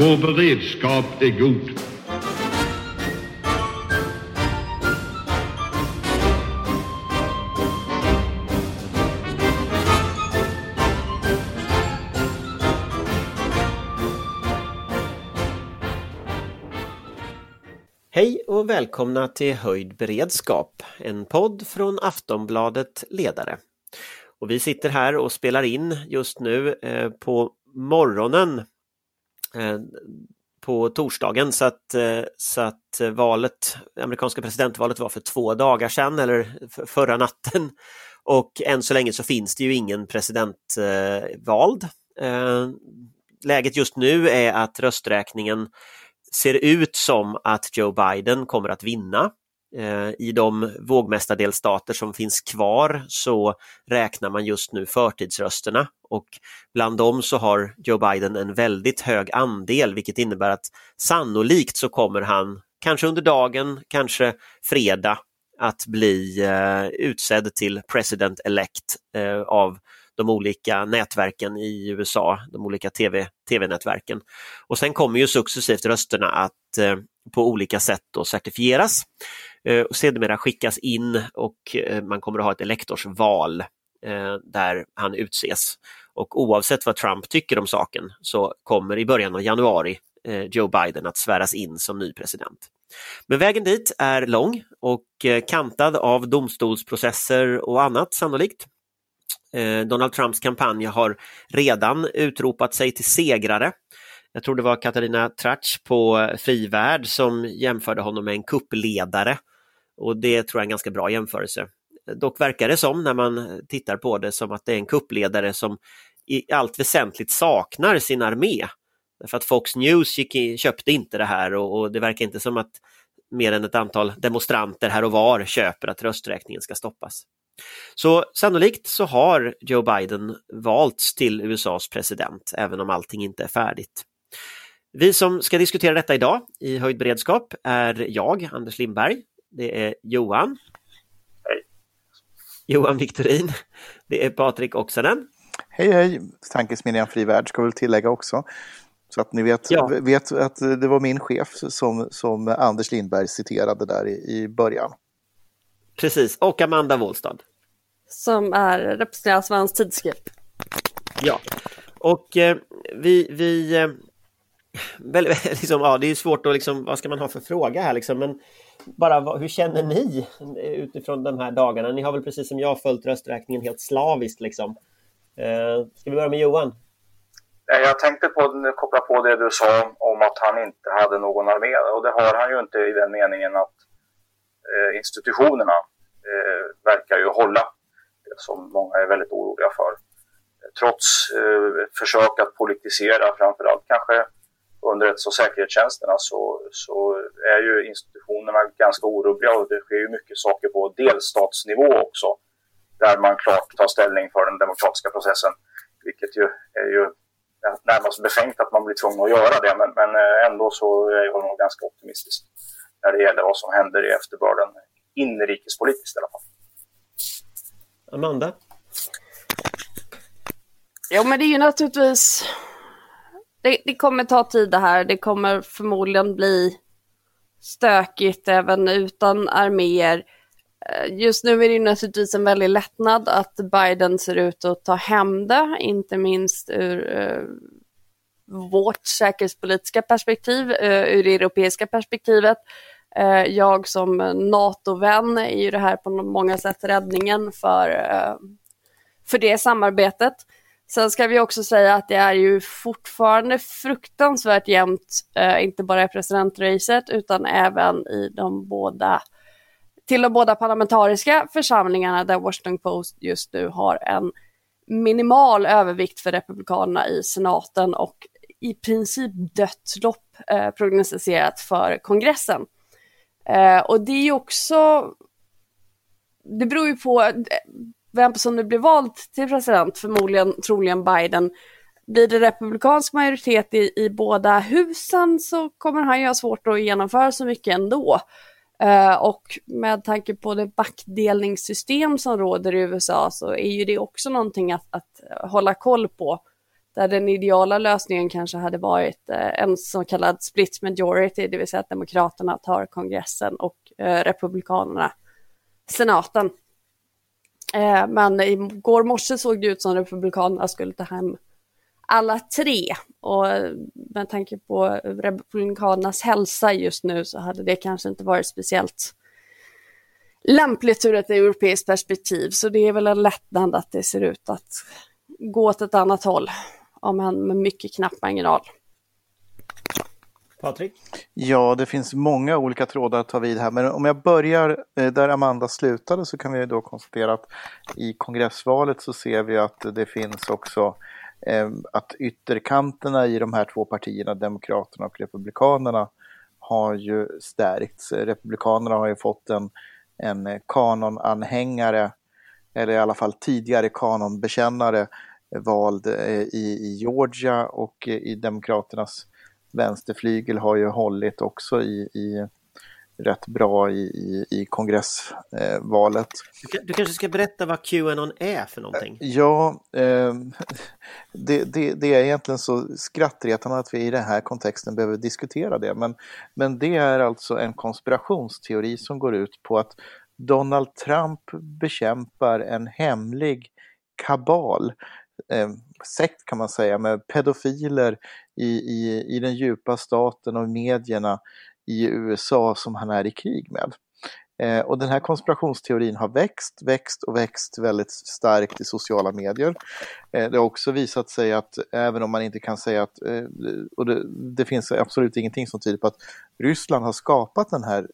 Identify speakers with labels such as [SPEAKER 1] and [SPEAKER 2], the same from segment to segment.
[SPEAKER 1] Vår beredskap är god.
[SPEAKER 2] Hej och välkomna till Höjd beredskap, en podd från Aftonbladet Ledare. Och vi sitter här och spelar in just nu eh, på morgonen Eh, på torsdagen så att, eh, så att valet, amerikanska presidentvalet var för två dagar sedan eller förra natten. Och än så länge så finns det ju ingen presidentvald. Eh, läget just nu är att rösträkningen ser ut som att Joe Biden kommer att vinna. Eh, I de vågmästardelstater som finns kvar så räknar man just nu förtidsrösterna och bland dem så har Joe Biden en väldigt hög andel vilket innebär att sannolikt så kommer han kanske under dagen, kanske fredag att bli eh, utsedd till president elect eh, av de olika nätverken i USA, de olika TV, tv-nätverken. Och sen kommer ju successivt rösterna att eh, på olika sätt då certifieras Eh, och sedermera skickas in och eh, man kommer att ha ett elektorsval eh, där han utses. Och oavsett vad Trump tycker om saken så kommer i början av januari eh, Joe Biden att sväras in som ny president. Men vägen dit är lång och eh, kantad av domstolsprocesser och annat sannolikt. Eh, Donald Trumps kampanj har redan utropat sig till segrare. Jag tror det var Katarina Tratsch på Frivärd som jämförde honom med en kuppledare. Och det tror jag är en ganska bra jämförelse. Dock verkar det som när man tittar på det som att det är en kuppledare som i allt väsentligt saknar sin armé. Därför att Fox News gick, köpte inte det här och, och det verkar inte som att mer än ett antal demonstranter här och var köper att rösträkningen ska stoppas. Så sannolikt så har Joe Biden valts till USAs president, även om allting inte är färdigt. Vi som ska diskutera detta idag i höjd beredskap är jag, Anders Lindberg. Det är Johan.
[SPEAKER 3] Hej.
[SPEAKER 2] Johan Viktorin. Det är Patrik Oksanen.
[SPEAKER 4] Hej hej! Tankesmedjan Fri Värld ska väl tillägga också. Så att ni vet, ja. vet att det var min chef som, som Anders Lindberg citerade där i, i början.
[SPEAKER 2] Precis, och Amanda Wåhlstad.
[SPEAKER 5] Som är representerar Svensk Tidskrift.
[SPEAKER 2] Ja, och eh, vi, vi eh, väl, liksom, ja, det är svårt att liksom, vad ska man ha för fråga här liksom, men bara hur känner ni utifrån de här dagarna? Ni har väl precis som jag följt rösträkningen helt slaviskt liksom. Eh, ska vi börja med Johan?
[SPEAKER 3] Jag tänkte på, koppla på det du sa om att han inte hade någon armé och det har han ju inte i den meningen att eh, institutionerna eh, verkar ju hålla, det som många är väldigt oroliga för. Trots eh, försök att politisera, framförallt kanske underrättelse och säkerhetstjänsterna, så, så är ju institutionerna ganska orubbliga och det sker ju mycket saker på delstatsnivå också där man klart tar ställning för den demokratiska processen. Vilket ju är ju närmast befängt att man blir tvungen att göra det, men, men eh, ändå så är jag nog ganska optimistisk när det gäller vad som händer i efterbörden, inrikespolitiskt i alla fall.
[SPEAKER 2] Amanda?
[SPEAKER 5] Jo, men det är ju naturligtvis... Det, det kommer ta tid det här. Det kommer förmodligen bli stökigt även utan arméer. Eh, just nu är det naturligtvis en väldig lättnad att Biden ser ut att ta hem det, inte minst ur uh, vårt säkerhetspolitiska perspektiv, uh, ur det europeiska perspektivet. Uh, jag som NATO-vän är ju det här på många sätt räddningen för, för det samarbetet. Sen ska vi också säga att det är ju fortfarande fruktansvärt jämnt, eh, inte bara i presidentracet utan även i de båda till de båda parlamentariska församlingarna där Washington Post just nu har en minimal övervikt för Republikanerna i senaten och i princip dött lopp eh, prognostiserat för kongressen. Eh, och det är ju också, det beror ju på vem som nu blir vald till president, förmodligen troligen Biden. Blir det republikansk majoritet i, i båda husen så kommer han ju ha svårt att genomföra så mycket ändå. Uh, och med tanke på det backdelningssystem som råder i USA så är ju det också någonting att, att hålla koll på. där den ideala lösningen kanske hade varit uh, en så kallad split majority, det vill säga att Demokraterna tar kongressen och uh, Republikanerna senaten. Eh, men i går morse såg det ut som Republikanerna skulle ta hem alla tre. Och med tanke på Republikanernas hälsa just nu så hade det kanske inte varit speciellt lämpligt ur ett europeiskt perspektiv. Så det är väl en lättnad att det ser ut att gå åt ett annat håll om än med mycket knapp marginal.
[SPEAKER 2] Patrik?
[SPEAKER 4] Ja, det finns många olika trådar att ta vid här, men om jag börjar eh, där Amanda slutade så kan vi då konstatera att i kongressvalet så ser vi att det finns också eh, att ytterkanterna i de här två partierna, Demokraterna och Republikanerna, har ju stärkts. Republikanerna har ju fått en, en kanonanhängare, eller i alla fall tidigare kanonbekännare, vald eh, i, i Georgia och eh, i Demokraternas vänsterflygel har ju hållit också i, i rätt bra i, i, i kongressvalet.
[SPEAKER 2] Du, du, kanske ska berätta vad Qanon är för någonting?
[SPEAKER 4] Ja, eh, det, det, det, är egentligen så skrattretande att vi i den här kontexten behöver diskutera det. Men, men det är alltså en konspirationsteori som går ut på att Donald Trump bekämpar en hemlig kabal eh, sekt kan man säga med pedofiler i, i, i den djupa staten och medierna i USA som han är i krig med. Eh, och den här konspirationsteorin har växt, växt och växt väldigt starkt i sociala medier. Eh, det har också visat sig att även om man inte kan säga att, eh, och det, det, finns absolut ingenting som tyder på att Ryssland har skapat den här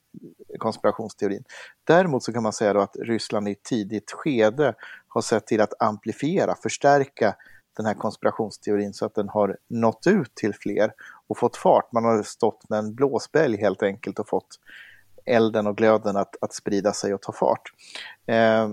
[SPEAKER 4] konspirationsteorin. Däremot så kan man säga då att Ryssland i ett tidigt skede har sett till att amplifiera, förstärka den här konspirationsteorin så att den har nått ut till fler och fått fart. Man har stått med en blåsbälg helt enkelt och fått elden och glöden att, att sprida sig och ta fart. Eh,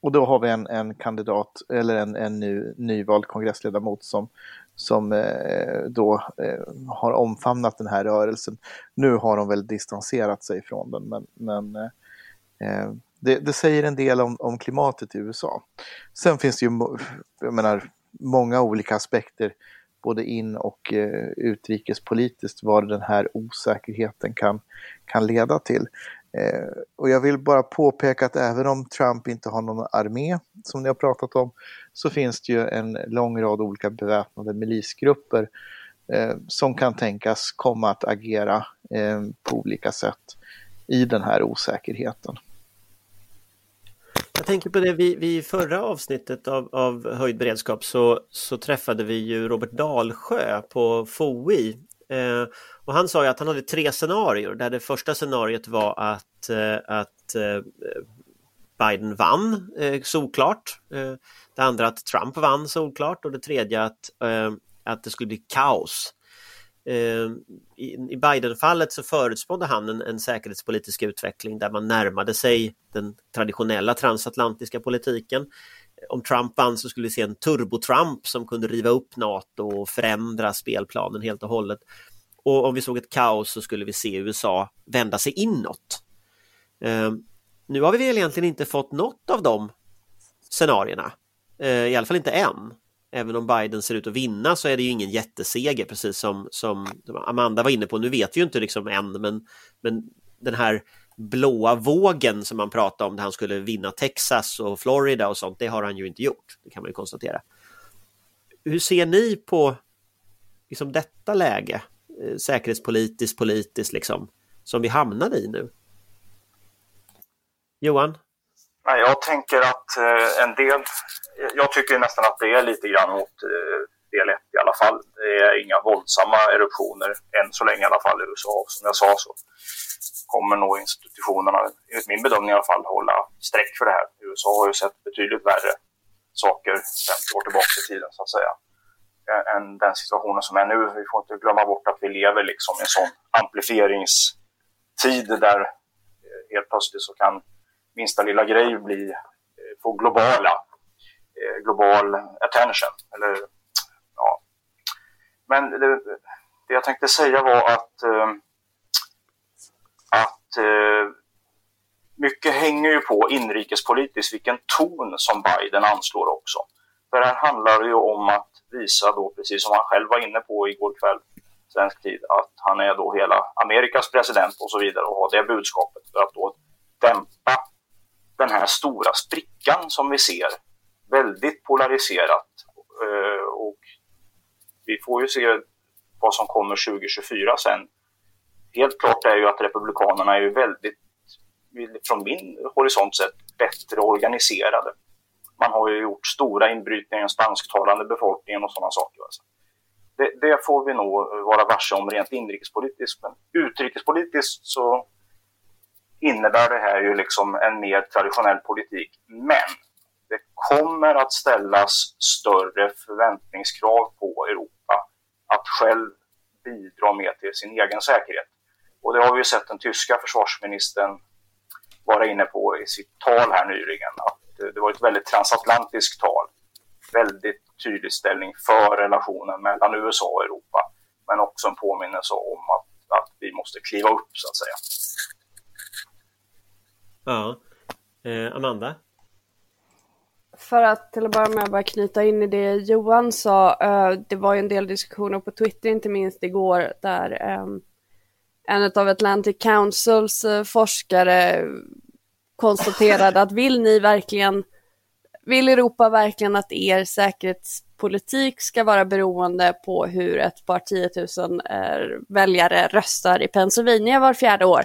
[SPEAKER 4] och då har vi en, en kandidat, eller en, en ny, nyvald kongressledamot som, som eh, då eh, har omfamnat den här rörelsen. Nu har de väl distanserat sig från den, men, men eh, ehm, det, det, säger en del om, om klimatet i USA. Sen finns det ju, jag menar, många olika aspekter både in och eh, utrikespolitiskt vad den här osäkerheten kan, kan leda till. Eh, och jag vill bara påpeka att även om Trump inte har någon armé, som ni har pratat om, så finns det ju en lång rad olika beväpnade milisgrupper eh, som kan tänkas komma att agera eh, på olika sätt i den här osäkerheten.
[SPEAKER 2] Jag tänker på det, vi, vi förra avsnittet av, av höjd beredskap så, så träffade vi ju Robert Dalsjö på FOI. Eh, och han sa ju att han hade tre scenarier där det första scenariot var att, eh, att eh, Biden vann eh, solklart. Eh, det andra att Trump vann solklart och det tredje att, eh, att det skulle bli kaos. Eh, I Biden-fallet så förutspådde han en, en säkerhetspolitisk utveckling där man närmade sig den traditionella transatlantiska politiken. Om Trump vann så skulle vi se en turbo-Trump som kunde riva upp NATO och förändra spelplanen helt och hållet. Och om vi såg ett kaos så skulle vi se USA vända sig inåt. Eh, nu har vi väl egentligen inte fått något av de scenarierna. Eh, I alla fall inte än även om Biden ser ut att vinna så är det ju ingen jätteseger precis som, som Amanda var inne på. Nu vet vi ju inte liksom än men, men den här blåa vågen som man pratade om där han skulle vinna Texas och Florida och sånt, det har han ju inte gjort. Det kan man ju konstatera. Hur ser ni på liksom detta läge, eh, säkerhetspolitiskt, politiskt liksom, som vi hamnade i nu? Johan?
[SPEAKER 3] Jag tänker att eh, en del, jag tycker nästan att det är lite grann mot eh, del 1 i alla fall. Det är inga våldsamma eruptioner än så länge i alla fall i USA. Som jag sa så kommer nog institutionerna, enligt min bedömning i alla fall, hålla streck för det här. USA har ju sett betydligt värre saker 50 år tillbaka i tiden så att säga än den situationen som är nu. Vi får inte glömma bort att vi lever liksom i en sån amplifieringstid där eh, helt plötsligt så kan minsta lilla grej bli, eh, få globala, Eh, global attention. Eller, ja. Men det, det jag tänkte säga var att, eh, att eh, mycket hänger ju på inrikespolitiskt vilken ton som Biden anslår också. För här handlar det ju om att visa då, precis som han själv var inne på igår kväll, svensk tid, att han är då hela Amerikas president och så vidare och ha det budskapet för att då dämpa den här stora sprickan som vi ser, väldigt polariserat. Eh, och vi får ju se vad som kommer 2024 sen. Helt klart är ju att Republikanerna är ju väldigt, från min horisont sett, bättre organiserade. Man har ju gjort stora inbrytningar i den spansktalande befolkningen och sådana saker. Det, det, får vi nog vara varse om rent inrikespolitiskt. Men utrikespolitiskt så innebär det här ju liksom en mer traditionell politik. Men det kommer att ställas större förväntningskrav på Europa att själv bidra mer till sin egen säkerhet. Och det har vi ju sett den tyska försvarsministern vara inne på i sitt tal här nyligen. Att det var ett väldigt transatlantiskt tal. Väldigt tydlig ställning för relationen mellan USA och Europa. Men också en påminnelse om att, att vi måste kliva upp så att säga.
[SPEAKER 2] Ja. Eh, Amanda?
[SPEAKER 5] För att till att börja med bara knyta in i det Johan sa, uh, det var ju en del diskussioner på Twitter inte minst igår där um, en av Atlantic Councils uh, forskare konstaterade att vill ni verkligen, vill Europa verkligen att er säkerhetspolitik ska vara beroende på hur ett par tiotusen uh, väljare röstar i Pennsylvania var fjärde år?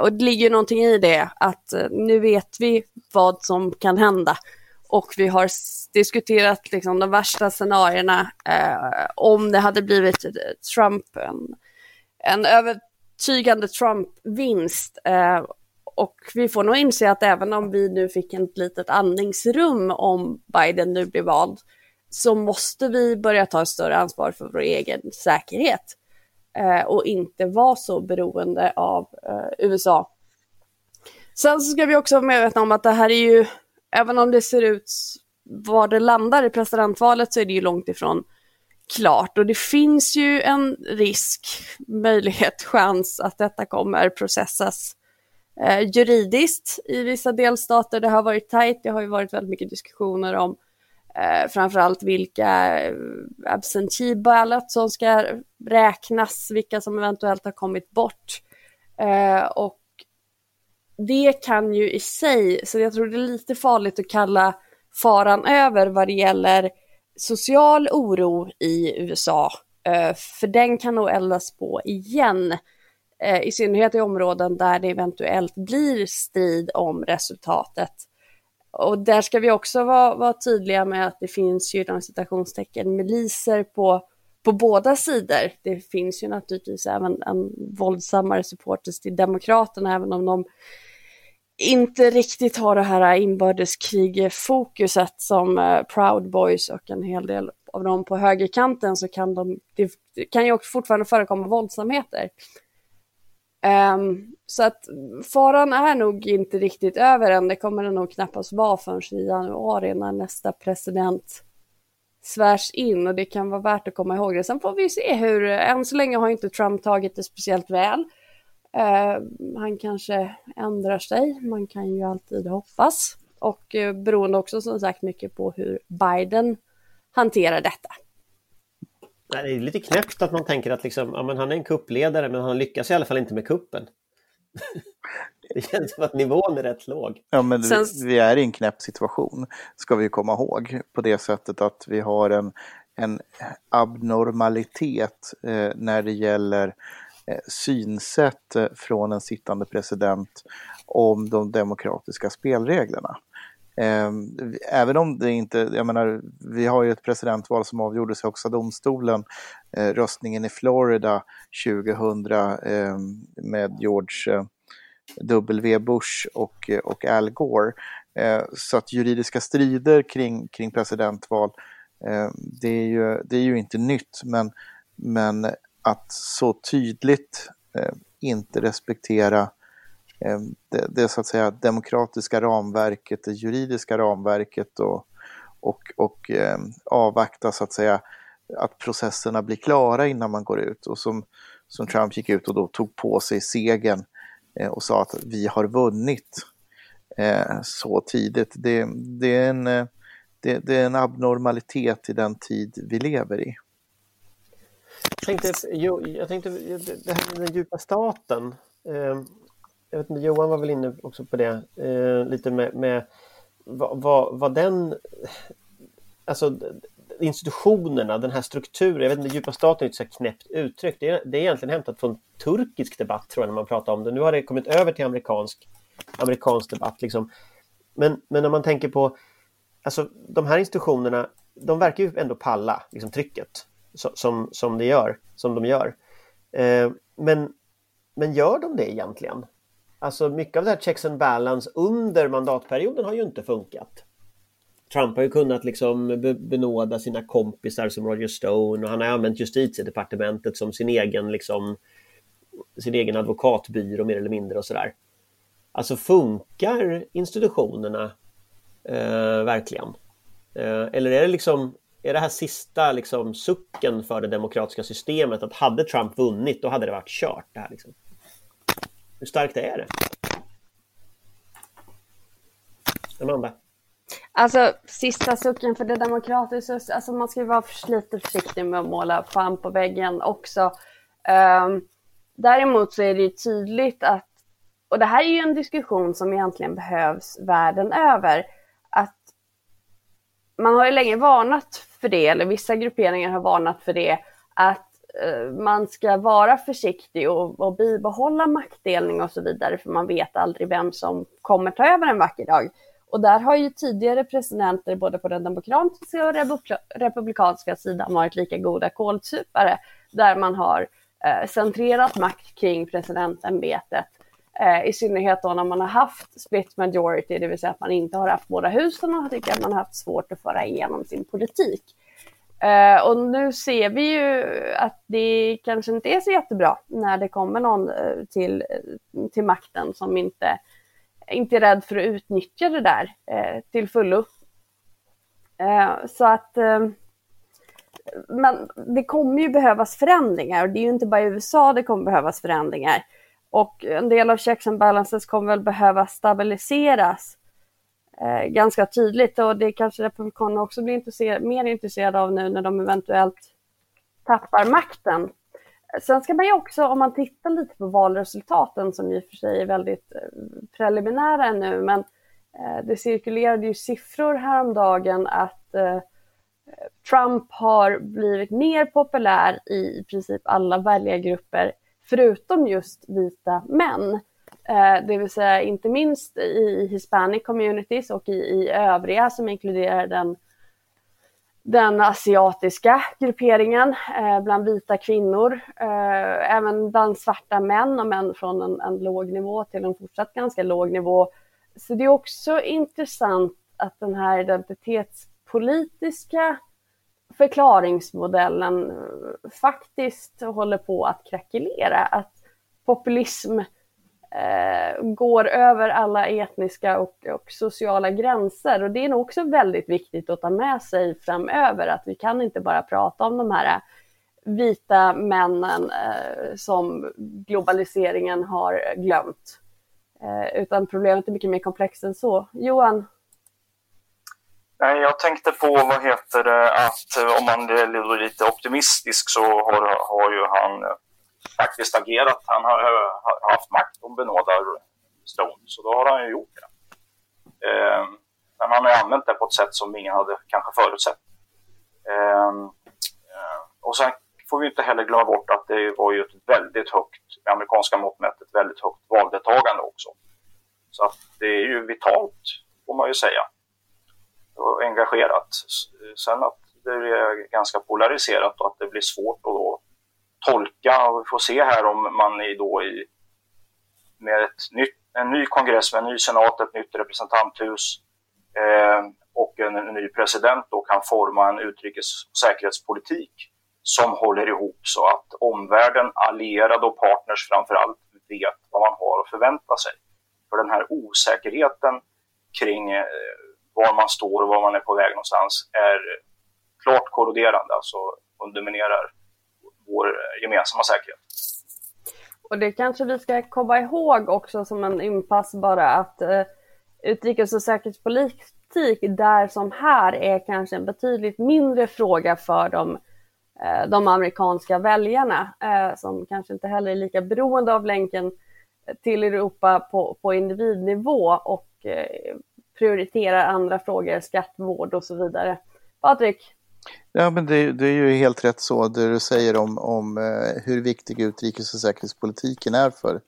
[SPEAKER 5] Och det ligger någonting i det, att nu vet vi vad som kan hända. Och vi har diskuterat liksom, de värsta scenarierna eh, om det hade blivit eh, Trump, en, en övertygande Trump-vinst. Eh, och vi får nog inse att även om vi nu fick ett litet andningsrum om Biden nu blir vald, så måste vi börja ta ett större ansvar för vår egen säkerhet eh, och inte vara så beroende av eh, USA. Sen så ska vi också vara medvetna om att det här är ju, även om det ser ut var det landar i presidentvalet så är det ju långt ifrån klart och det finns ju en risk, möjlighet, chans att detta kommer processas eh, juridiskt i vissa delstater. Det har varit tajt, det har ju varit väldigt mycket diskussioner om eh, framförallt vilka eh, absentee ballot som ska räknas, vilka som eventuellt har kommit bort. Eh, och det kan ju i sig, så jag tror det är lite farligt att kalla faran över vad det gäller social oro i USA. Eh, för den kan nog eldas på igen. Eh, I synnerhet i områden där det eventuellt blir strid om resultatet och där ska vi också vara, vara tydliga med att det finns ju inom citationstecken miliser på, på båda sidor. Det finns ju naturligtvis även en våldsammare supporters till Demokraterna, även om de inte riktigt har det här inbördeskrigfokuset som eh, Proud Boys och en hel del av dem på högerkanten så kan de, det kan ju också fortfarande förekomma våldsamheter. Um, så att faran är nog inte riktigt över än. Det kommer den nog knappast vara förrän i januari när nästa president svärs in och det kan vara värt att komma ihåg det. Sen får vi se hur, än så länge har inte Trump tagit det speciellt väl. Uh, han kanske ändrar sig, man kan ju alltid hoppas. Och uh, beroende också som sagt mycket på hur Biden hanterar detta.
[SPEAKER 2] Det är lite knäppt att man tänker att liksom, ja, men han är en kuppledare men han lyckas i alla fall inte med kuppen. det känns som att nivån är rätt låg.
[SPEAKER 4] Ja, men Sen... vi, vi, är i en knäpp situation, ska vi komma ihåg, på det sättet att vi har en, en abnormalitet eh, när det gäller eh, Eh, synsätt eh, från en sittande president om de demokratiska spelreglerna. Ehm, även om det inte, jag menar, vi har ju ett presidentval som avgjordes i Högsta domstolen, eh, röstningen i Florida 2000 ehm, med George W. Bush och, och Al Gore. Så att juridiska strider kring, kring presidentval, ehm, det, är ju, det är ju inte nytt, men, men att så tydligt eh, inte respektera Eh, det, det så att säga demokratiska ramverket, det juridiska ramverket och, och, och eh, avvakta så att säga att processerna blir klara innan man går ut. Och som, som Trump gick ut och då tog på sig segern eh, och sa att vi har vunnit eh, så tidigt. Det, det, är en, eh, det, det är en abnormalitet i den tid vi lever i.
[SPEAKER 2] Jag tänkte, jag tänkte det här med den djupa staten. Eh, jag vet inte, Johan var väl inne också på det, eh, lite med, med vad, vad, vad den, alltså institutionerna, den här strukturen, jag vet inte, djupa staten är ett så knäppt uttryck. Det är, det är egentligen hämtat från turkisk debatt tror jag när man pratar om det. Nu har det kommit över till amerikansk, amerikansk debatt. Liksom. Men, men när man tänker på, alltså de här institutionerna, de verkar ju ändå palla liksom, trycket som, som, det gör, som de gör. Eh, men, men gör de det egentligen? Alltså mycket av det här checks and balance under mandatperioden har ju inte funkat. Trump har ju kunnat liksom benåda sina kompisar som Roger Stone och han har använt justitiedepartementet som sin egen, liksom, sin egen advokatbyrå mer eller mindre och sådär. Alltså funkar institutionerna eh, verkligen? Eh, eller är det liksom är det här sista liksom, sucken för det demokratiska systemet att hade Trump vunnit då hade det varit kört det här liksom. Hur starkt är det? Amanda?
[SPEAKER 5] Alltså sista sucken för det demokratiska, alltså man ska ju vara lite försiktig med att måla fan på väggen också. Um, däremot så är det ju tydligt att, och det här är ju en diskussion som egentligen behövs världen över, att man har ju länge varnat för det, eller vissa grupperingar har varnat för det, att eh, man ska vara försiktig och, och bibehålla maktdelning och så vidare, för man vet aldrig vem som kommer ta över en vacker dag. Och där har ju tidigare presidenter både på den demokratiska och republikanska sidan varit lika goda kålsupare där man har eh, centrerat makt kring presidentämbetet. Eh, I synnerhet då när man har haft split majority, det vill säga att man inte har haft båda husen och tycker att man har haft svårt att föra igenom sin politik. Eh, och nu ser vi ju att det kanske inte är så jättebra när det kommer någon eh, till, eh, till makten som inte inte är rädd för att utnyttja det där eh, till fullo. Eh, så att eh, men det kommer ju behövas förändringar och det är ju inte bara i USA det kommer behövas förändringar. Och en del av checks and balances kommer väl behöva stabiliseras eh, ganska tydligt och det kanske Republikanerna också blir intresser mer intresserade av nu när de eventuellt tappar makten. Sen ska man ju också, om man tittar lite på valresultaten som i och för sig är väldigt eh, preliminära ännu, men eh, det cirkulerade ju siffror häromdagen att eh, Trump har blivit mer populär i princip alla väljargrupper förutom just vita män. Eh, det vill säga inte minst i hispanic communities och i, i övriga som inkluderar den den asiatiska grupperingen eh, bland vita kvinnor, eh, även bland svarta män och män från en, en, låg nivå till en fortsatt ganska låg nivå. Så det är också intressant att den här identitetspolitiska förklaringsmodellen eh, faktiskt håller på att krackelera. Att populism eh, går över alla etniska och, och, sociala gränser. Och det är nog också väldigt viktigt att ta med sig framöver att vi kan inte bara prata om de här vita männen eh, som globaliseringen har glömt. Eh, utan problemet är mycket mer komplext än så. Johan?
[SPEAKER 3] Jag tänkte på, vad heter det, att eh, om man är lite optimistisk så har, har ju han eh, faktiskt agerat. Han har, eh, har haft makt om benådar Stone, så då har han ju gjort det. Eh, men han har använt det på ett sätt som ingen hade kanske förutsett. Ehm, eh, och sen får vi inte heller glömma bort att det var ju ett väldigt högt, med amerikanska mått mätt, ett väldigt högt valdeltagande också. Så att det är ju vitalt, får man ju säga. Och engagerat. Sen att det är ganska polariserat och att det blir svårt att då tolka och vi får se här om man i, då i, med ett nytt, en ny kongress med en ny senat, ett nytt representanthus eh, och en, en, ny president då kan forma en utrikes och säkerhetspolitik som håller ihop så att omvärlden, allierade och partners framför allt vet vad man har att förvänta sig. För den här osäkerheten kring eh, var man står och var man är på väg någonstans är klart korroderande, alltså underminerar vår gemensamma säkerhet.
[SPEAKER 5] Och det kanske vi ska komma ihåg också som en inpass bara att eh, utrikes och säkerhetspolitik där som här är kanske en betydligt mindre fråga för de, eh, de amerikanska väljarna eh, som kanske inte heller är lika beroende av länken till Europa på, på individnivå och eh, prioriterar andra frågor, skatt, vård och så vidare. Patrik?
[SPEAKER 4] Ja, men det, det, är ju helt rätt så det du säger om, om eh, hur viktig utrikes och säkerhetspolitiken är för,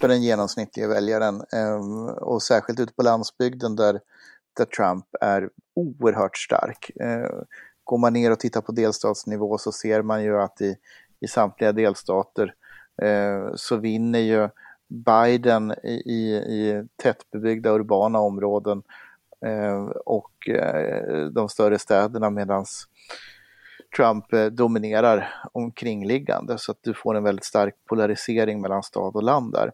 [SPEAKER 4] för den genomsnittliga väljaren. Eh, och särskilt ute på landsbygden där, där Trump är oerhört stark. Eh, går man ner och tittar på delstatsnivå så ser man ju att i, i samtliga delstater eh, så vinner ju Biden i, i tättbebyggda urbana områden eh, och eh, de större städerna medan Trump eh, dominerar omkringliggande så att du får en väldigt stark polarisering mellan stad och land där.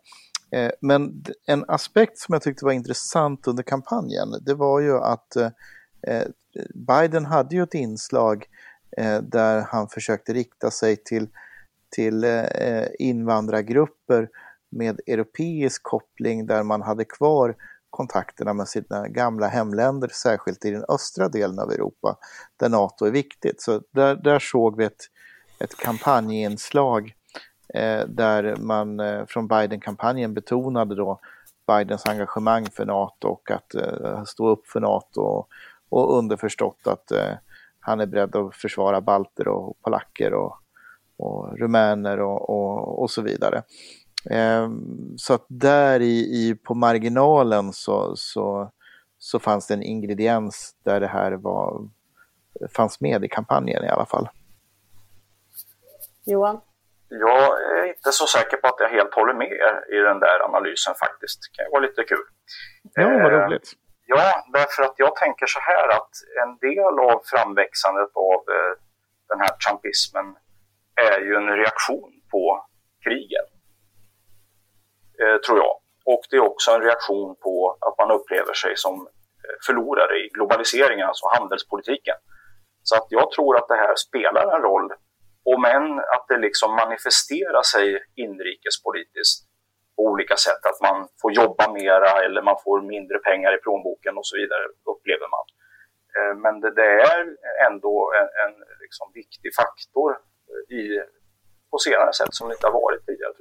[SPEAKER 4] Eh, men en aspekt som jag tyckte var intressant under kampanjen, det var ju att eh, eh, Biden hade ju ett inslag där han försökte rikta sig till, till invandrargrupper med europeisk koppling där man hade kvar kontakterna med sina gamla hemländer, särskilt i den östra delen av Europa, där NATO är viktigt. Så där, där såg vi ett, ett kampanjinslag eh, där man eh, från Biden-kampanjen betonade då Bidens engagemang för NATO och att eh, stå upp för NATO och, och underförstått att eh, han är beredd att försvara balter och polacker och, och rumäner och, och, och så vidare. Ehm, så att där i, i, på marginalen så, så, så fanns det en ingrediens där det här var, fanns med i kampanjen i alla fall.
[SPEAKER 5] Johan?
[SPEAKER 3] Jag är inte så säker på att jag helt håller med i den där analysen faktiskt. Det kan vara lite kul.
[SPEAKER 4] Ja, vad ehm, roligt.
[SPEAKER 3] Ja, därför att jag tänker så här att en del av framväxandet av eh, den här trumpismen är ju en reaktion på krigen. Eh, tror jag. Och det är också en reaktion på att man upplever sig som eh, förlorare i globaliseringen, alltså handelspolitiken. Så att jag tror att det här spelar en roll, om än att det liksom manifesterar sig inrikespolitiskt på olika sätt. Att man får jobba mera eller man får mindre pengar i plånboken och så vidare, upplever man. Eh, men det, det är ändå en, en liksom viktig faktor i, på senare sätt som det inte har varit tidigare.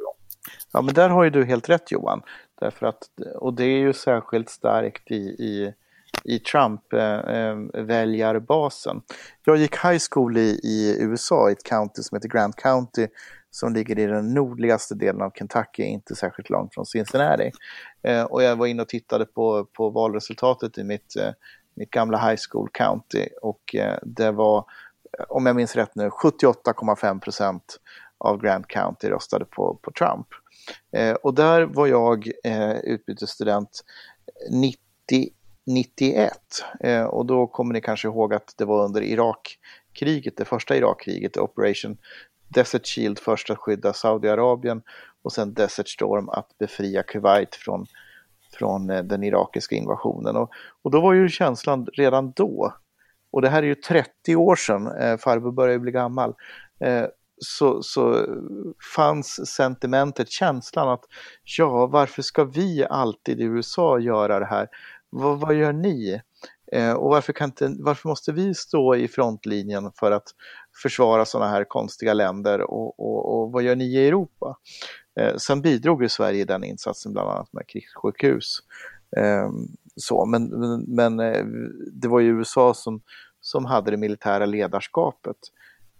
[SPEAKER 4] Ja, men där har ju du helt rätt Johan. Därför att, och det är ju särskilt starkt i, i, i Trump-väljarbasen. Eh, eh jag gick high school i, i USA, i ett county som heter Grant County som ligger i den nordligaste delen av Kentucky, inte särskilt långt från Cincinnati. Eh, och jag var inne och tittade på, på valresultatet i mitt, eh, mitt gamla high school county och eh, det var, om jag minns rätt nu, 78,5 procent av Grant County röstade på, på Trump. Eh, och där var jag eh, utbytesstudent 90, 91 eh, och då kommer ni kanske ihåg att det var under Irakkriget, det första Irakkriget, Operation Desert Shield först att skydda Saudiarabien och sen Desert Storm att befria Kuwait från, från eh, den irakiska invasionen. Och, och då var ju känslan redan då, och det här är ju 30 år sedan, eh, farbror börjar ju bli gammal, eh, så, så fanns sentimentet, känslan att ja, varför ska vi alltid i USA göra det här? vad, vad gör ni? Eh, och varför, kan inte, varför måste vi stå i frontlinjen för att försvara sådana här konstiga länder och, och, och vad gör ni i Europa? Eh, sen bidrog ju Sverige i den insatsen bland annat med krigssjukhus. Eh, så, men, men, men eh, det var ju USA som, som hade det militära ledarskapet.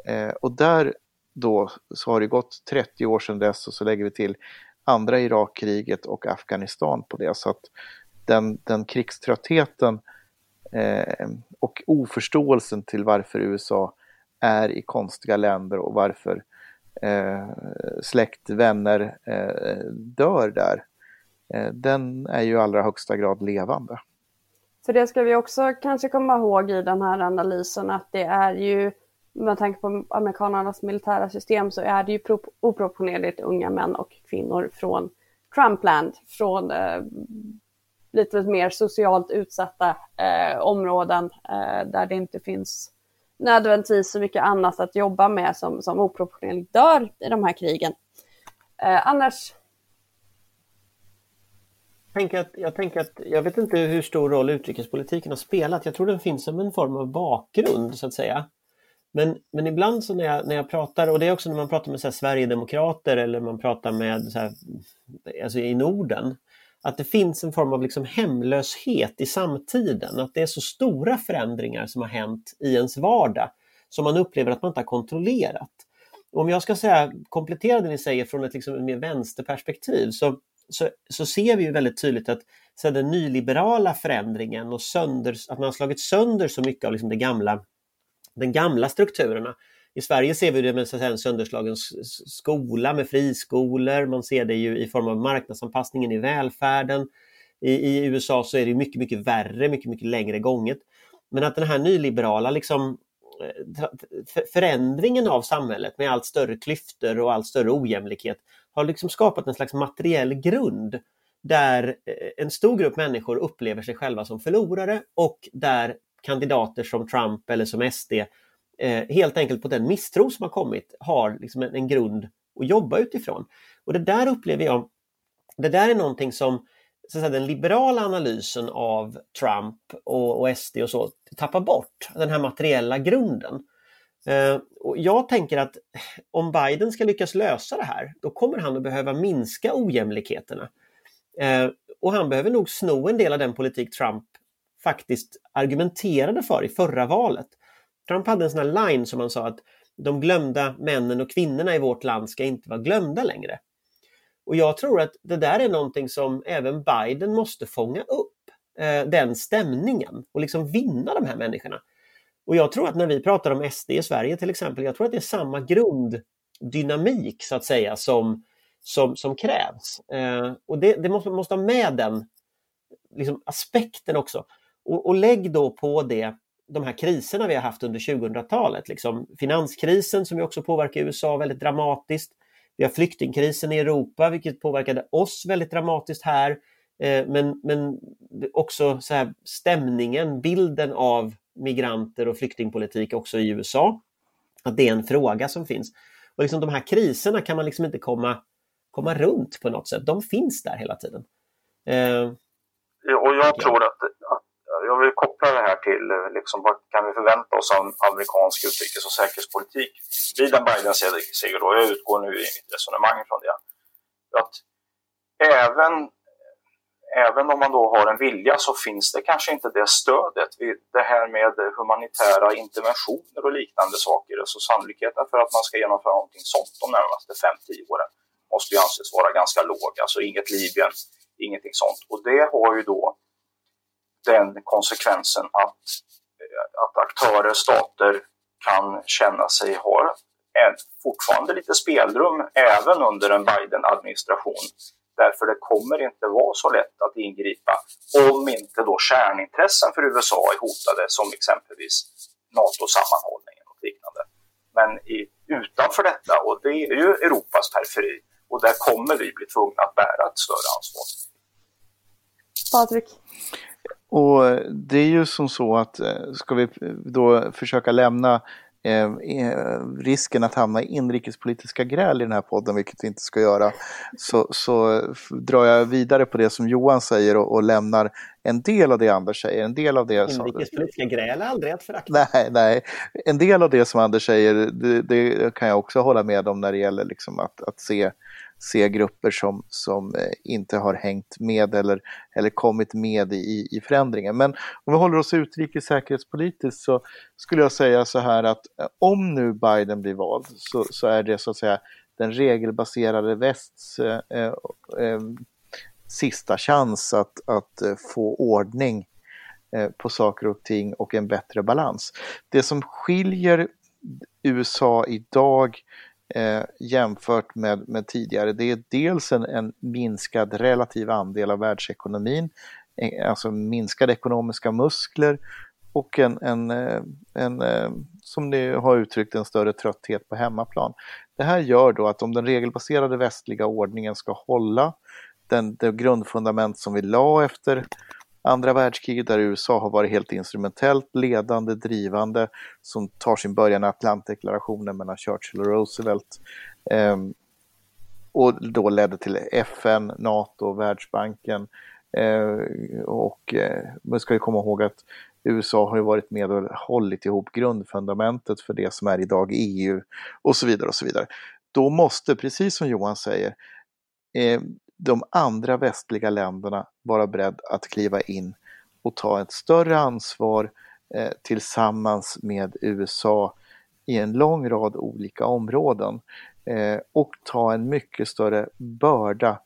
[SPEAKER 4] Eh, och där då så har det gått 30 år sedan dess och så lägger vi till andra Irakkriget och Afghanistan på det. Så att den, den krigströttheten eh, och oförståelsen till varför USA är i konstiga länder och varför eh, släkt, vänner eh, dör där. Eh, den är ju i allra högsta grad levande.
[SPEAKER 5] För det ska vi också kanske komma ihåg i den här analysen att det är ju med tanke på amerikanernas militära system så är det ju oproportionerligt unga män och kvinnor från Trumpland, från eh, lite mer socialt utsatta eh, områden eh, där det inte finns nödvändigtvis så mycket annat att jobba med som, som oproportionerligt dör i de här krigen. Eh, annars
[SPEAKER 2] tänker att, jag tänker att jag vet inte hur stor roll utrikespolitiken har spelat. Jag tror den finns som en form av bakgrund så att säga. Men, men ibland så när jag, när jag pratar, och det är också när man pratar med så här, Sverigedemokrater eller man pratar med så här, alltså i Norden, att det finns en form av liksom hemlöshet i samtiden, att det är så stora förändringar som har hänt i ens vardag som man upplever att man inte har kontrollerat. Om jag ska säga, komplettera det ni säger från ett liksom mer vänsterperspektiv så, så, så ser vi ju väldigt tydligt att så den nyliberala förändringen och sönder, att man har slagit sönder så mycket av liksom det gamla, den gamla strukturerna. I Sverige ser vi det med en sönderslagen skola med friskolor, man ser det ju i form av marknadsanpassningen i välfärden. I, i USA så är det mycket, mycket värre, mycket, mycket längre gånget. Men att den här nyliberala liksom, eh, förändringen av samhället med allt större klyftor och allt större ojämlikhet har liksom skapat en slags materiell grund där eh, en stor grupp människor upplever sig själva som förlorare och där kandidater som Trump eller som SD eh, helt enkelt på den misstro som har kommit har liksom en, en grund att jobba utifrån. Och det där upplever jag, det där är någonting som så att säga, den liberala analysen av Trump och, och SD och så tappar bort, den här materiella grunden. Eh, och jag tänker att om Biden ska lyckas lösa det här, då kommer han att behöva minska ojämlikheterna. Eh, och han behöver nog sno en del av den politik Trump faktiskt argumenterade för i förra valet. Trump hade en sån här line som han sa att de glömda männen och kvinnorna i vårt land ska inte vara glömda längre. Och jag tror att det där är någonting som även Biden måste fånga upp, eh, den stämningen och liksom vinna de här människorna. Och jag tror att när vi pratar om SD i Sverige till exempel, jag tror att det är samma grunddynamik så att säga som, som, som krävs. Eh, och det, det måste, måste ha med den liksom, aspekten också. Och, och lägg då på det de här kriserna vi har haft under 2000-talet. Liksom finanskrisen som ju också påverkar USA väldigt dramatiskt. Vi har flyktingkrisen i Europa vilket påverkade oss väldigt dramatiskt här. Eh, men, men också så här stämningen, bilden av migranter och flyktingpolitik också i USA. Att det är en fråga som finns. Och liksom de här kriserna kan man liksom inte komma, komma runt på något sätt. De finns där hela tiden.
[SPEAKER 3] Eh, och jag tror att, koppla det här till eh, liksom, vad kan vi förvänta oss av amerikansk utrikes och säkerhetspolitik vid en Biden-seger. Jag utgår nu i mitt resonemang från det. Att även även om man då har en vilja så finns det kanske inte det stödet. Det här med humanitära interventioner och liknande saker. Så sannolikheten för att man ska genomföra någonting sånt de närmaste 5-10 åren måste ju anses vara ganska låg. Alltså inget Libyen, ingenting sånt. Och det har ju då den konsekvensen att, att aktörer, stater kan känna sig ha fortfarande lite spelrum även under en Biden-administration Därför det kommer inte vara så lätt att ingripa om inte då kärnintressen för USA är hotade som exempelvis NATO-sammanhållningen och liknande. Men i, utanför detta, och det är ju Europas periferi, och där kommer vi bli tvungna att bära ett större ansvar.
[SPEAKER 5] Patrik?
[SPEAKER 4] Och det är ju som så att eh, ska vi då försöka lämna eh, eh, risken att hamna i inrikespolitiska gräl i den här podden, vilket vi inte ska göra, så, så drar jag vidare på det som Johan säger och, och lämnar en del av det Anders säger. En del av det
[SPEAKER 2] Inrikespolitiska gräl är aldrig att förakta.
[SPEAKER 4] Nej, nej. En del av det som Anders säger, det, det, kan jag också hålla med om när det gäller liksom att, att se se grupper som, som eh, inte har hängt med eller, eller kommit med i, i förändringen. Men om vi håller oss utrikes säkerhetspolitiskt så skulle jag säga så här att eh, om nu Biden blir vald så, så är det så att säga den regelbaserade västs eh, eh, eh sista chans att, att eh, få ordning eh, på saker och ting och en bättre balans. Det som skiljer USA idag eh, jämfört med, med tidigare. Det är dels en, en minskad relativ andel av världsekonomin, eh, alltså minskade ekonomiska muskler och en, en, eh, en, som ni har uttryckt, en större trötthet på hemmaplan. Det här gör då att om den regelbaserade västliga ordningen ska hålla, den, det grundfundament som vi la efter andra världskriget där USA har varit helt instrumentellt ledande, drivande, som tar sin början i Atlantdeklarationen mellan Churchill och Roosevelt. Eh, och då ledde till FN, NATO, Världsbanken, eh, och eh, man ska ju komma ihåg att USA har ju varit med och hållit ihop grundfundamentet för det som är idag EU och så vidare och så vidare. Då måste, precis som Johan säger, ehm, de andra västliga länderna vara beredd att kliva in och ta ett större ansvar eh, tillsammans med USA i en lång rad olika områden eh, och ta en mycket större börda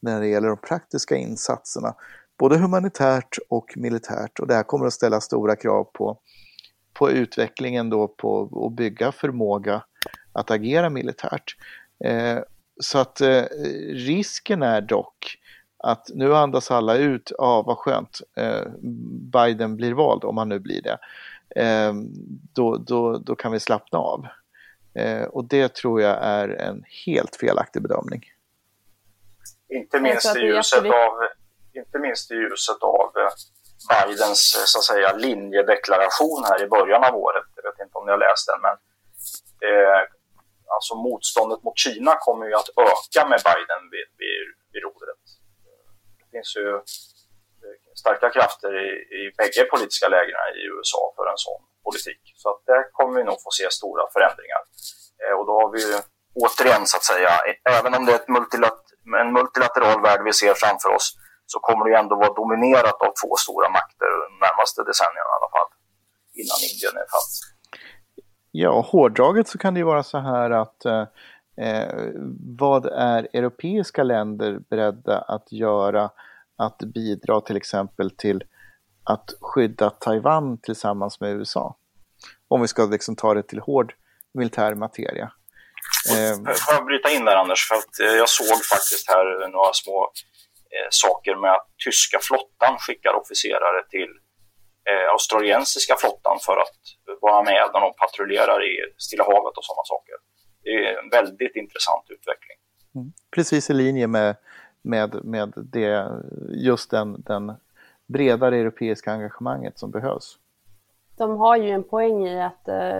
[SPEAKER 4] när det gäller de praktiska insatserna, både humanitärt och militärt. Och det här kommer att ställa stora krav på, på utvecklingen då på att bygga förmåga att agera militärt. Eh, så att eh, risken är dock att nu andas alla ut, ja ah, vad skönt, eh, Biden blir vald om han nu blir det. Eh, då, då, då kan vi slappna av. Eh, och det tror jag är en helt felaktig bedömning.
[SPEAKER 3] Inte minst i ljuset av, inte minst i ljuset av eh, Bidens eh, så att säga, linjedeklaration här i början av året. Jag vet inte om ni har läst den, men eh, alltså motståndet mot Kina kommer ju att öka med Biden vid, vid, vid rodret. Det finns ju starka krafter i, i bägge politiska lägren i USA för en sån politik. Så att där kommer vi nog få se stora förändringar. Eh, och då har vi ju återigen så att säga, e- även om det är ett multilat en multilateral värld vi ser framför oss, så kommer det ju ändå vara dominerat av två stora makter de närmaste decennierna i alla fall, innan Indien är fatt.
[SPEAKER 4] Ja, hårdraget så kan det ju vara så här att eh, eh, vad är europeiska länder beredda att göra att bidra till exempel till att skydda Taiwan tillsammans med USA? Om vi ska liksom ta det till hård militär materia.
[SPEAKER 3] Eh, Får jag bryta in där Anders? För att eh, jag såg faktiskt här några små eh, saker med att tyska flottan skickar officerare till eh, australiensiska flottan för att vara med när de patrullerar i Stilla havet och sådana saker. Det är en väldigt intressant utveckling.
[SPEAKER 4] Mm. Precis i linje med, med, med det, just den, den bredare europeiska engagemanget som behövs.
[SPEAKER 5] De har ju en poäng i att eh,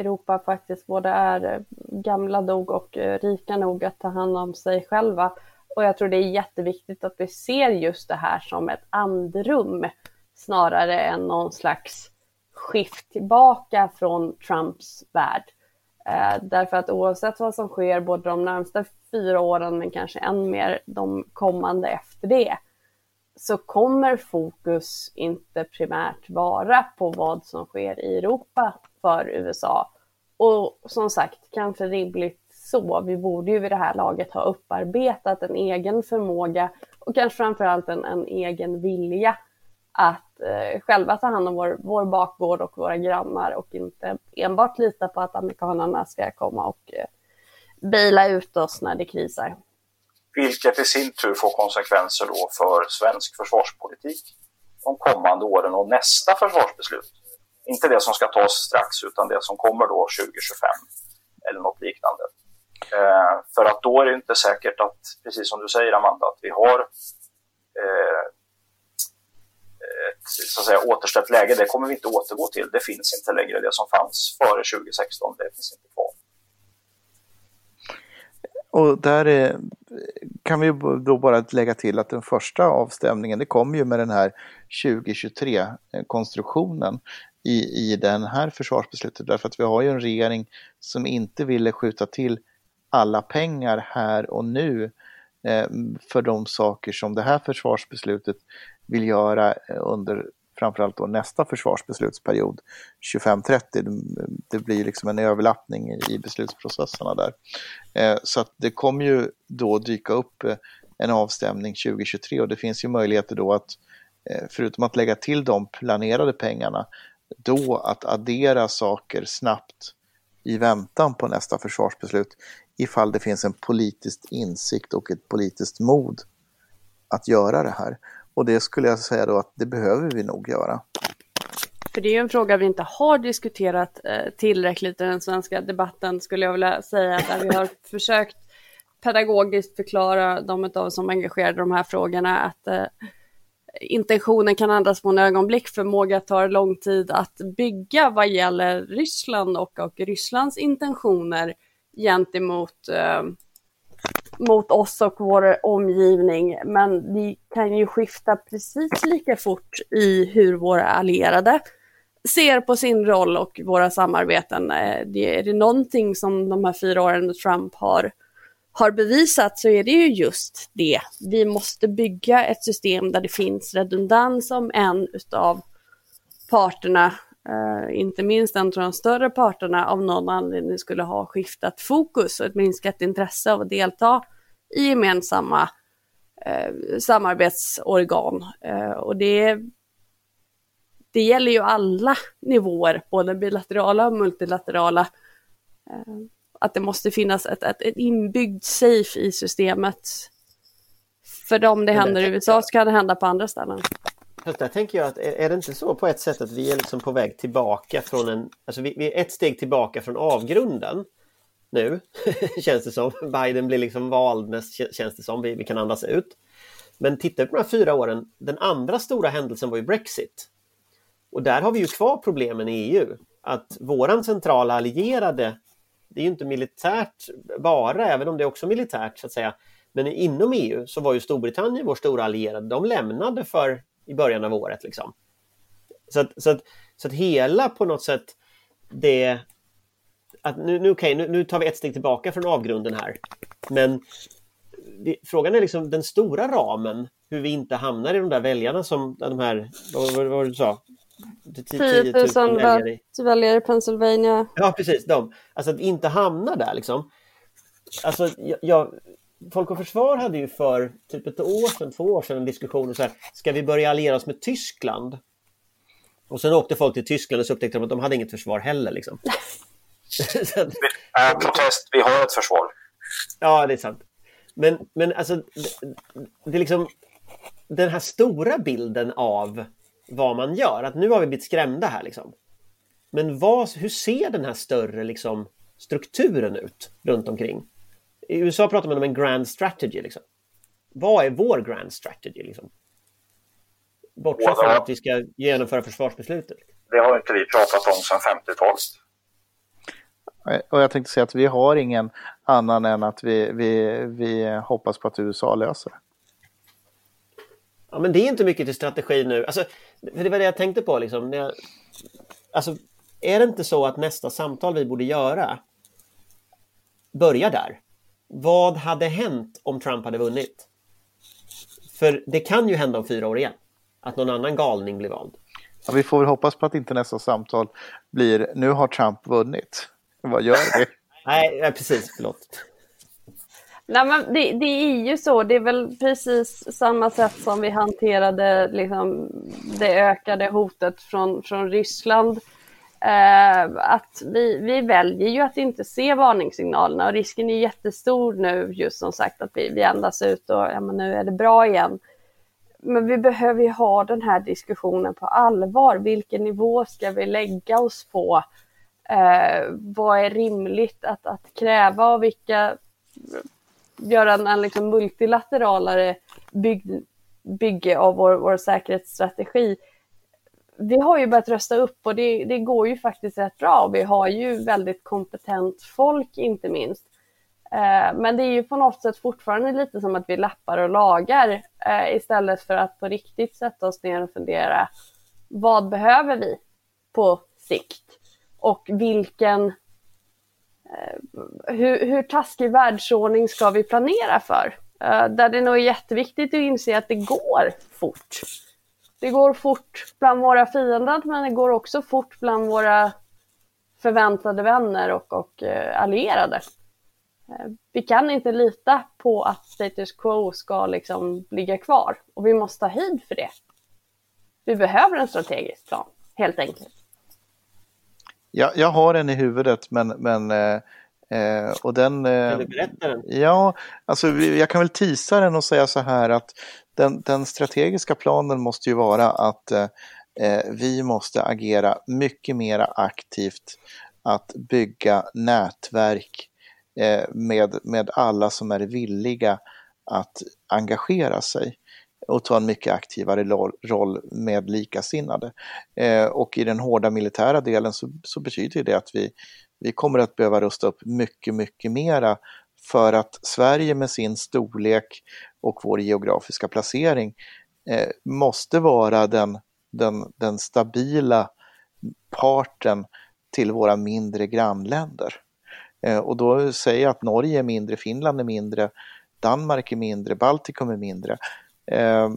[SPEAKER 5] Europa faktiskt både är gamla nog och eh, rika nog att ta hand om sig själva. Och jag tror det är jätteviktigt att vi ser just det här som ett andrum snarare än någon slags skift tillbaka från Trumps värld. Eh, därför att oavsett vad som sker både de närmsta fyra åren men kanske än mer de kommande efter det så kommer fokus inte primärt vara på vad som sker i Europa för USA. Och som sagt, kanske rimligt så. Vi borde ju vid det här laget ha upparbetat en egen förmåga och kanske framförallt en, en egen vilja att eh, själva ta hand om vår, vår bakgård och våra grannar och inte enbart lita på att amerikanerna ska komma och eh, bila ut oss när det krisar.
[SPEAKER 3] Vilket i sin tur får konsekvenser då för svensk försvarspolitik de kommande åren och nästa försvarsbeslut. Inte det som ska tas strax utan det som kommer då 2025 eller något liknande. Eh, för att då är det inte säkert att, precis som du säger Amanda, att vi har eh, ett så att säga, återställt läge, det kommer vi inte återgå till. Det finns inte längre det som fanns före 2016, det finns inte kvar.
[SPEAKER 4] Och där är, kan vi då bara lägga till att den första avstämningen, det kom ju med den här 2023-konstruktionen i, i den här försvarsbeslutet. Därför att vi har ju en regering som inte ville skjuta till alla pengar här och nu eh, för de saker som det här försvarsbeslutet vill göra eh, under framförallt då nästa försvarsbeslutsperiod 25-30. Det blir liksom en överlappning i beslutsprocesserna där. Eh, så att det kommer ju då dyka upp eh, en avstämning 2023 och det finns ju möjligheter då att förutom att lägga till de planerade pengarna då att addera saker snabbt i väntan på nästa försvarsbeslut ifall det finns en politisk insikt och ett politiskt mod att göra det här. Och det skulle jag säga då att det behöver vi nog göra.
[SPEAKER 5] För det är ju en fråga vi inte har diskuterat eh, tillräckligt i den svenska debatten skulle jag vilja säga, där vi har försökt pedagogiskt förklara de av oss som engagerade i de här frågorna att eh, intentionen kan ändras på en ögonblick, förmåga tar lång tid att bygga vad gäller Ryssland och, och Rysslands intentioner gentemot eh, mot oss och vår omgivning. Men vi kan ju skifta precis lika fort i hur våra allierade ser på sin roll och våra samarbeten. Eh, det, är det någonting som de här fyra åren med Trump har, har bevisat så är det ju just det. Vi måste bygga ett system där det finns redundans om en utav parterna, eh, inte minst en av de större parterna, av någon anledning skulle ha skiftat fokus och ett minskat intresse av att delta i gemensamma eh, samarbetsorgan. Eh, och det det gäller ju alla nivåer, både bilaterala och multilaterala. Att det måste finnas ett, ett, ett inbyggd safe i systemet. För om det händer i USA så kan det hända på andra ställen.
[SPEAKER 2] Fast där tänker jag att är det inte så på ett sätt att vi är liksom på väg tillbaka från en, alltså vi, vi är ett steg tillbaka från avgrunden nu, känns det som. Biden blir liksom vald mest, känns det som, vi, vi kan andas ut. Men tittar vi på de här fyra åren, den andra stora händelsen var ju Brexit. Och där har vi ju kvar problemen i EU. Att våran centrala allierade, det är ju inte militärt bara, även om det är också militärt så att säga. Men inom EU så var ju Storbritannien vår stora allierade. De lämnade för i början av året. Liksom. Så, att, så, att, så att hela på något sätt det... Att nu, nu, okay, nu, nu tar vi ett steg tillbaka från avgrunden här. Men det, frågan är liksom den stora ramen, hur vi inte hamnar i de där väljarna som de här, vad var det du sa,
[SPEAKER 5] 10 000 väljare. väljare i Pennsylvania.
[SPEAKER 2] Ja, precis. De. Alltså att inte hamna där liksom. Alltså, jag, jag, Folk och Försvar hade ju för typ ett år sedan, två år sedan en diskussion om så här, ska vi börja alliera oss med Tyskland? Och sen åkte folk till Tyskland och så upptäckte de att de hade inget försvar heller. Liksom.
[SPEAKER 3] äh, protest, vi har ett försvar.
[SPEAKER 2] Ja, det är sant. Men, men alltså, det, det är liksom den här stora bilden av vad man gör. Att nu har vi blivit skrämda här liksom. Men vad, hur ser den här större liksom, strukturen ut runt omkring? I USA pratar man om en grand strategy. Liksom. Vad är vår grand strategy? Liksom? Bortsett från att vi ska genomföra försvarsbeslutet.
[SPEAKER 3] Det har inte vi pratat om sedan 50-talet.
[SPEAKER 4] Och jag tänkte säga att vi har ingen annan än att vi, vi, vi hoppas på att USA löser det.
[SPEAKER 2] Ja, men det är inte mycket till strategi nu. Alltså, för det var det jag tänkte på. Liksom, jag, alltså, är det inte så att nästa samtal vi borde göra börjar där? Vad hade hänt om Trump hade vunnit? För det kan ju hända om fyra år igen. Att någon annan galning blir vald.
[SPEAKER 4] Ja, vi får väl hoppas på att inte nästa samtal blir nu har Trump vunnit. Vad gör vi?
[SPEAKER 2] Nej, precis. Förlåt.
[SPEAKER 5] Nej, men det, det, är ju så, det är väl precis samma sätt som vi hanterade liksom, det ökade hotet från, från Ryssland. Eh, att vi, vi väljer ju att inte se varningssignalerna och risken är jättestor nu just som sagt att vi, vi andas ut och ja, men nu är det bra igen. Men vi behöver ju ha den här diskussionen på allvar. Vilken nivå ska vi lägga oss på? Eh, vad är rimligt att, att kräva och vilka göra en, en liksom multilateralare bygg, bygge av vår, vår säkerhetsstrategi. Vi har ju börjat rösta upp och det, det går ju faktiskt rätt bra. Vi har ju väldigt kompetent folk inte minst. Eh, men det är ju på något sätt fortfarande lite som att vi lappar och lagar eh, istället för att på riktigt sätta oss ner och fundera. Vad behöver vi på sikt? Och vilken eh, hur, hur taskig världsordning ska vi planera för? Där det nog är jätteviktigt att inse att det går fort. Det går fort bland våra fiender, men det går också fort bland våra förväntade vänner och, och uh, allierade. Uh, vi kan inte lita på att status quo ska liksom ligga kvar och vi måste ha höjd för det. Vi behöver en strategisk plan, helt enkelt.
[SPEAKER 4] Ja, jag har en i huvudet men, men eh, eh och den...
[SPEAKER 2] Eh, kan du berätta den?
[SPEAKER 4] Ja, alltså jag kan väl tisa den och säga så här att den, den strategiska planen måste ju vara att eh, eh, vi måste agera mycket mer aktivt att bygga nätverk eh, med, med alla som är villiga att engagera sig och ta en mycket aktivare roll med likasinnade. Eh, och i den hårda militära delen så, så betyder det att vi, vi kommer att behöva rusta upp mycket, mycket mera för att Sverige med sin storlek och vår geografiska placering eh, måste vara den, den, den stabila parten till våra mindre grannländer. Eh, och då säger jag att Norge är mindre, Finland är mindre, Danmark är mindre, Baltikum är mindre. Eh,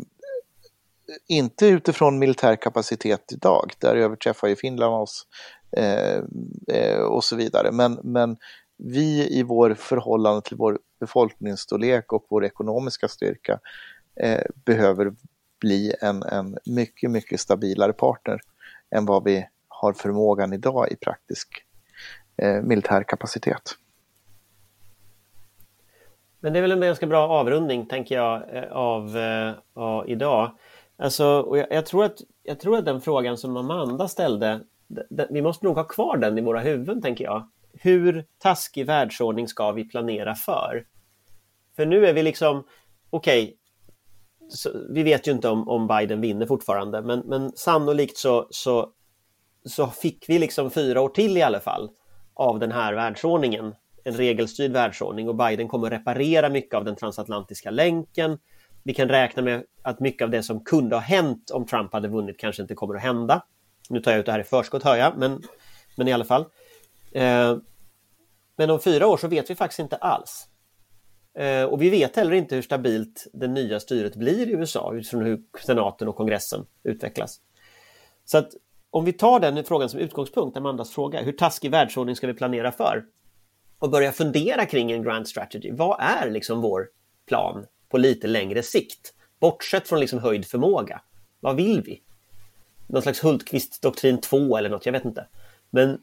[SPEAKER 4] inte utifrån militär kapacitet idag, där överträffar ju Finland oss eh, eh, och så vidare. Men, men vi i vår förhållande till vår befolkningsstorlek och vår ekonomiska styrka eh, behöver bli en, en mycket, mycket stabilare partner än vad vi har förmågan idag i praktisk eh, militär kapacitet.
[SPEAKER 2] Men det är väl en ganska bra avrundning, tänker jag, eh, av, eh, av idag. Alltså, och jag, jag, tror att, jag tror att den frågan som Amanda ställde, vi måste nog ha kvar den i våra huvuden, tänker jag. Hur taskig världsordning ska vi planera för? För nu är vi liksom, okej, okay, vi vet ju inte om, om Biden vinner fortfarande, men, men sannolikt så, så, så fick vi liksom fyra år till i alla fall av den här världsordningen, en regelstyrd världsordning och Biden kommer reparera mycket av den transatlantiska länken. Vi kan räkna med att mycket av det som kunde ha hänt om Trump hade vunnit kanske inte kommer att hända. Nu tar jag ut det här i förskott hör jag, men, men i alla fall. Eh, men om fyra år så vet vi faktiskt inte alls. Eh, och vi vet heller inte hur stabilt det nya styret blir i USA utifrån hur senaten och kongressen utvecklas. Så att om vi tar den frågan som utgångspunkt, Amandas fråga, hur taskig världsordning ska vi planera för? Och börja fundera kring en grand strategy. Vad är liksom vår plan på lite längre sikt? Bortsett från liksom höjd förmåga. Vad vill vi? Någon slags Hultqvist doktrin 2 eller något, jag vet inte. Men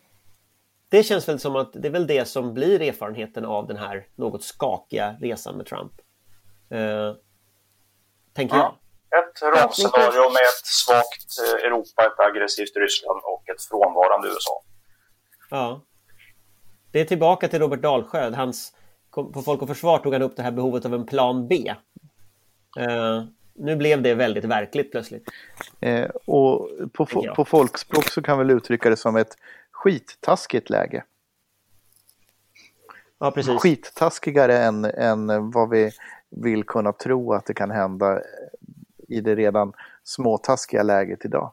[SPEAKER 2] det känns väl som att det är väl det som blir erfarenheten av den här något skakiga resan med Trump. Uh, tänker jag.
[SPEAKER 3] Ett rymdscenario med ett svagt eh, Europa, ett aggressivt Ryssland och ett frånvarande USA.
[SPEAKER 2] Ja. Det är tillbaka till Robert Dalsjö. Hans, på Folk och Försvar tog han upp det här behovet av en plan B. Uh, nu blev det väldigt verkligt plötsligt.
[SPEAKER 4] Eh, och på, på folkspråk så kan vi uttrycka det som ett skittaskigt läge.
[SPEAKER 2] Ja, precis.
[SPEAKER 4] Skittaskigare än, än vad vi vill kunna tro att det kan hända i det redan småtaskiga läget idag.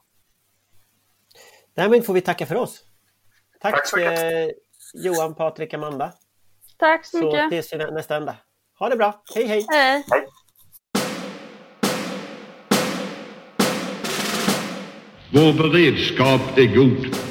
[SPEAKER 2] Därmed får vi tacka för oss. Tack, Tack så mycket. Johan, Patrik, Amanda.
[SPEAKER 5] Tack så mycket.
[SPEAKER 2] Så ses vi nästa ända. Ha det bra. Hej, hej.
[SPEAKER 5] Hej. hej.
[SPEAKER 1] Vår beredskap är god.